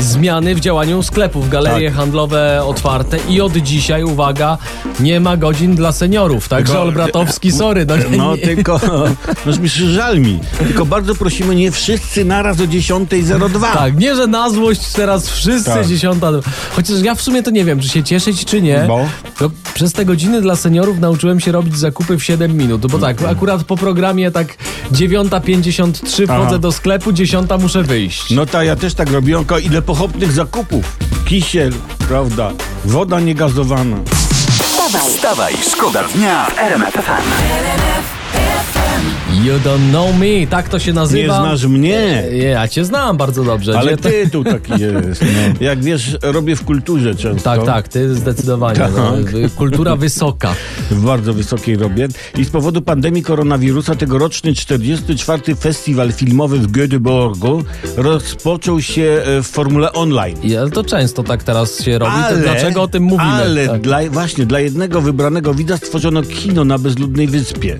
Zmiany w działaniu sklepów, galerie Tak. handlowe otwarte i od dzisiaj, uwaga, nie ma godzin dla seniorów. Także Tylko- Olbratowski, sorry. No, No nie, tylko, no żal mi. Tylko bardzo prosimy, nie wszyscy naraz o 10.02. Tak, nie, że na złość teraz wszyscy Tak. dziesiąta. Chociaż ja w sumie to nie wiem, czy się cieszyć, czy nie. Bo? No, przez te godziny dla seniorów nauczyłem się robić zakupy w 7 minut. Bo tak, akurat po programie tak 9.53 wchodzę do sklepu, 10 muszę wyjść. No ta, ja też tak robiłem, tylko ile pochopnych zakupów. Kisiel, prawda, woda niegazowana. Wstawaj, Wstawaj, szkoda dnia w RMF FM. You don't know me, tak to się nazywa. Nie znasz mnie. Nie, Ja cię znam bardzo dobrze. Ale Gdzie tytuł taki jest. No. Jak wiesz, robię w kulturze często. Tak, tak, ty zdecydowanie. No, Tak. y, kultura wysoka. W bardzo wysokiej robię. I z powodu pandemii koronawirusa tegoroczny 44. Festiwal filmowy w Göteborgu rozpoczął się e, w formule online. Ale to często tak teraz się robi. to dlaczego o tym mówimy? Ale Tak. dla, właśnie dla jednego wybranego widza stworzono kino na bezludnej wyspie.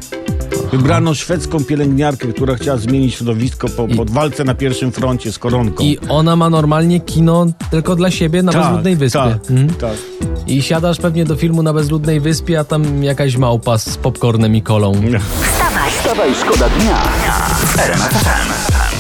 Wybrano szwedzką pielęgniarkę, która chciała zmienić środowisko po, po walce na pierwszym froncie z koronką. I ona ma normalnie kino tylko dla siebie na bezludnej wyspie. Tak, Mhm. tak. I siadasz pewnie do filmu na bezludnej wyspie, a tam jakaś małpa z popcornem i kolą. wstawaj. Wstawaj, szkoda dnia w RMF FM.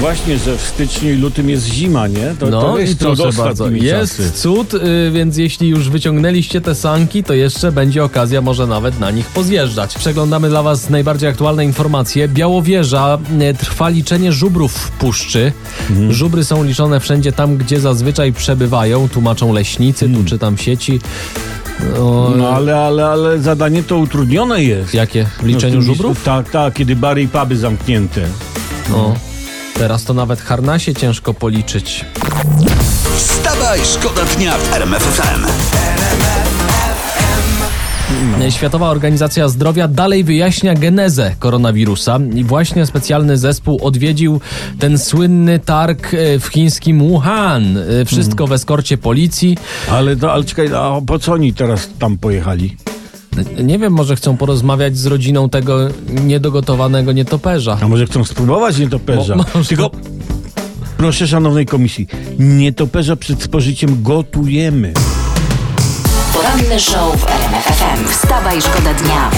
Właśnie, że w styczniu i lutym jest zima, nie? To, No to i jest proszę cud bardzo. Jest czasy. cud, y, więc jeśli już wyciągnęliście te sanki, to jeszcze będzie okazja może nawet na nich pozjeżdżać. Przeglądamy dla Was najbardziej aktualne informacje. Białowieża y, trwa liczenie żubrów w puszczy. Mhm. Żubry są liczone wszędzie tam, gdzie zazwyczaj przebywają, tłumaczą leśnicy, tu czytam w sieci. O, Mhm. No ale, ale, ale zadanie to utrudnione jest. Jakie? W liczeniu No, żubrów? Tak, tak, kiedy bary i puby zamknięte. No. Teraz to nawet harnasie ciężko policzyć. Wstawaj, szkoda dnia w RMF FM. E, Światowa Organizacja Zdrowia dalej wyjaśnia genezę koronawirusa i właśnie specjalny zespół odwiedził ten słynny targ e, w chińskim Wuhan. E, Wszystko w eskorcie policji. Ale, to, ale czekaj, a po co oni teraz tam pojechali? Nie wiem, może chcą porozmawiać z rodziną tego niedogotowanego nietoperza. A może chcą spróbować nietoperza? Mo- może- Tylko proszę szanownej komisji, nietoperza przed spożyciem gotujemy. Poranny show w RMF FM. Wstawaj, szkoda dnia.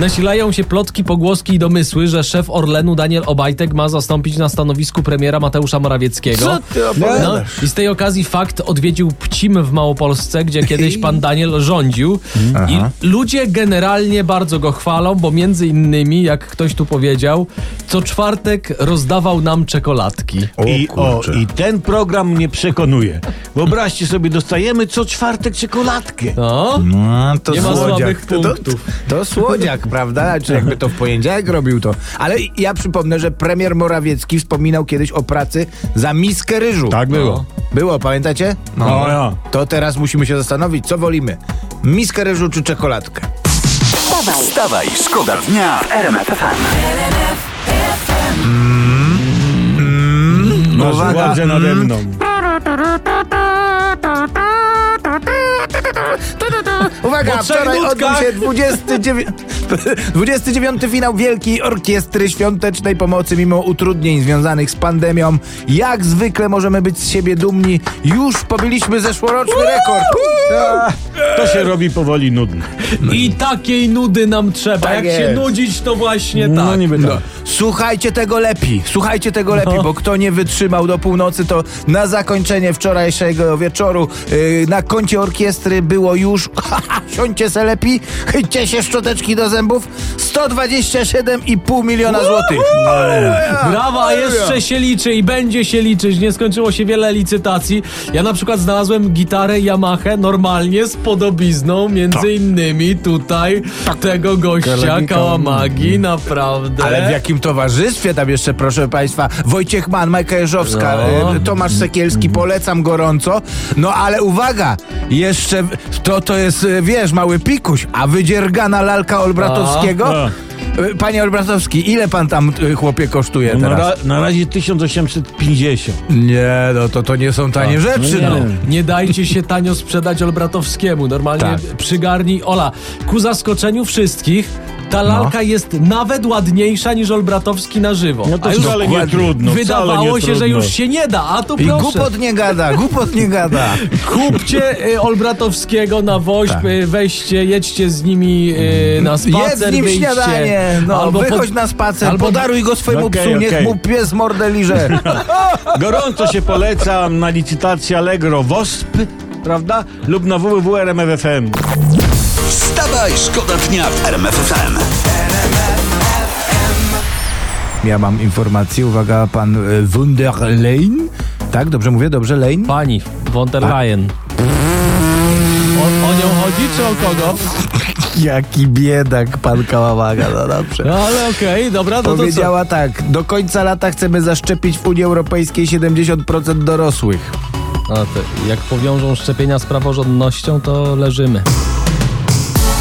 Nasilają się plotki, pogłoski i domysły, że szef Orlenu Daniel Obajtek ma zastąpić na stanowisku premiera Mateusza Morawieckiego. ty No, I z tej okazji fakt odwiedził Pcim w Małopolsce, gdzie kiedyś pan Daniel rządził. I ludzie generalnie bardzo go chwalą, bo między innymi, jak ktoś tu powiedział, co czwartek rozdawał nam czekoladki. I, o, I ten program mnie przekonuje. Wyobraźcie sobie, dostajemy co czwartek czekoladkę. No, No, to Nie ma słodziak. słabych To- to- punktów. To słodziak, prawda? Czy jakby to w poniedziałek robił to. Ale ja przypomnę, że premier Morawiecki wspominał kiedyś o pracy za miskę ryżu. Tak było. Było, pamiętacie? No, ja. To teraz musimy się zastanowić, co wolimy. Miskę ryżu czy czekoladkę? Wstawaj, Wstawaj, szkoda dnia w RMF FM. Masz Uwaga. władzę nade mną. Uwaga, wczoraj odbył się 29, 29 finał Wielkiej Orkiestry Świątecznej Pomocy mimo utrudnień związanych z pandemią. Jak zwykle możemy być z siebie dumni. Już pobiliśmy zeszłoroczny rekord. To się robi powoli nudne. I takiej nudy nam trzeba. Tak Jak się jest. nudzić, to właśnie No tak. niby tak. Słuchajcie tego lepiej, słuchajcie tego lepiej, No. bo kto nie wytrzymał do północy, to na zakończenie wczorajszego wieczoru yy, na koncie orkiestry było już siądźcie se lepiej, chyćcie się szczoteczki do zębów. 127,5 miliona złotych. Brawa, a jeszcze się liczy i będzie się liczyć. Nie skończyło się wiele licytacji. Ja na przykład znalazłem gitarę Yamaha normalnie z podobizną, między innymi tutaj tego gościa Karabinka. Kałamagi, naprawdę. Ale w jakim towarzystwie tam jeszcze, proszę Państwa, Wojciech Mann, Majka Jeżowska, No. y, Tomasz Sekielski, polecam gorąco. No ale uwaga, jeszcze w- to, to jest, y, wiesz, mały pikuś, a wydziergana lalka Olbratowskiego? A. Y, Panie Olbratowski, ile pan tam, y, chłopie, kosztuje Na, teraz? ra, na razie 1850. Nie, no to to nie są tanie rzeczy, no no. nie. Nie dajcie się tanio sprzedać Olbratowskiemu. Normalnie Tak. przygarnij. Ola, ku zaskoczeniu wszystkich, ta lalka jest nawet ładniejsza niż Olbratowski na żywo. No to A już wcale nie trudno. wydawało nie się, że już się nie da, a tu I proszę. głupot nie gada, głupot nie gada. Kupcie y, Olbratowskiego na woźb, Tak. y, weźcie, jedźcie z nimi y, na spacer, Jedz z nim wyjdźcie. śniadanie, no, Albo wychodź pod- na spacer, albo- podaruj go swojemu Okej, psu, niech okej. mu pies mordę liże. Gorąco się polecam na licytację Allegro WOSP, prawda? Lub na www.rmf.fm. Wstawaj, szkoda dnia w RMF FM. Ja mam informację, uwaga, pan y, Wunderlein, tak, dobrze mówię, dobrze, Lein? Pani von der Leyen. O, o nią chodzi, czy o kogo? Jaki biedak pan Kałamaga, no dobrze. No ale okej, dobra, no to co? Powiedziała tak, do końca lata chcemy zaszczepić w Unii Europejskiej 70% dorosłych. No to jak powiążą szczepienia z praworządnością, to leżymy.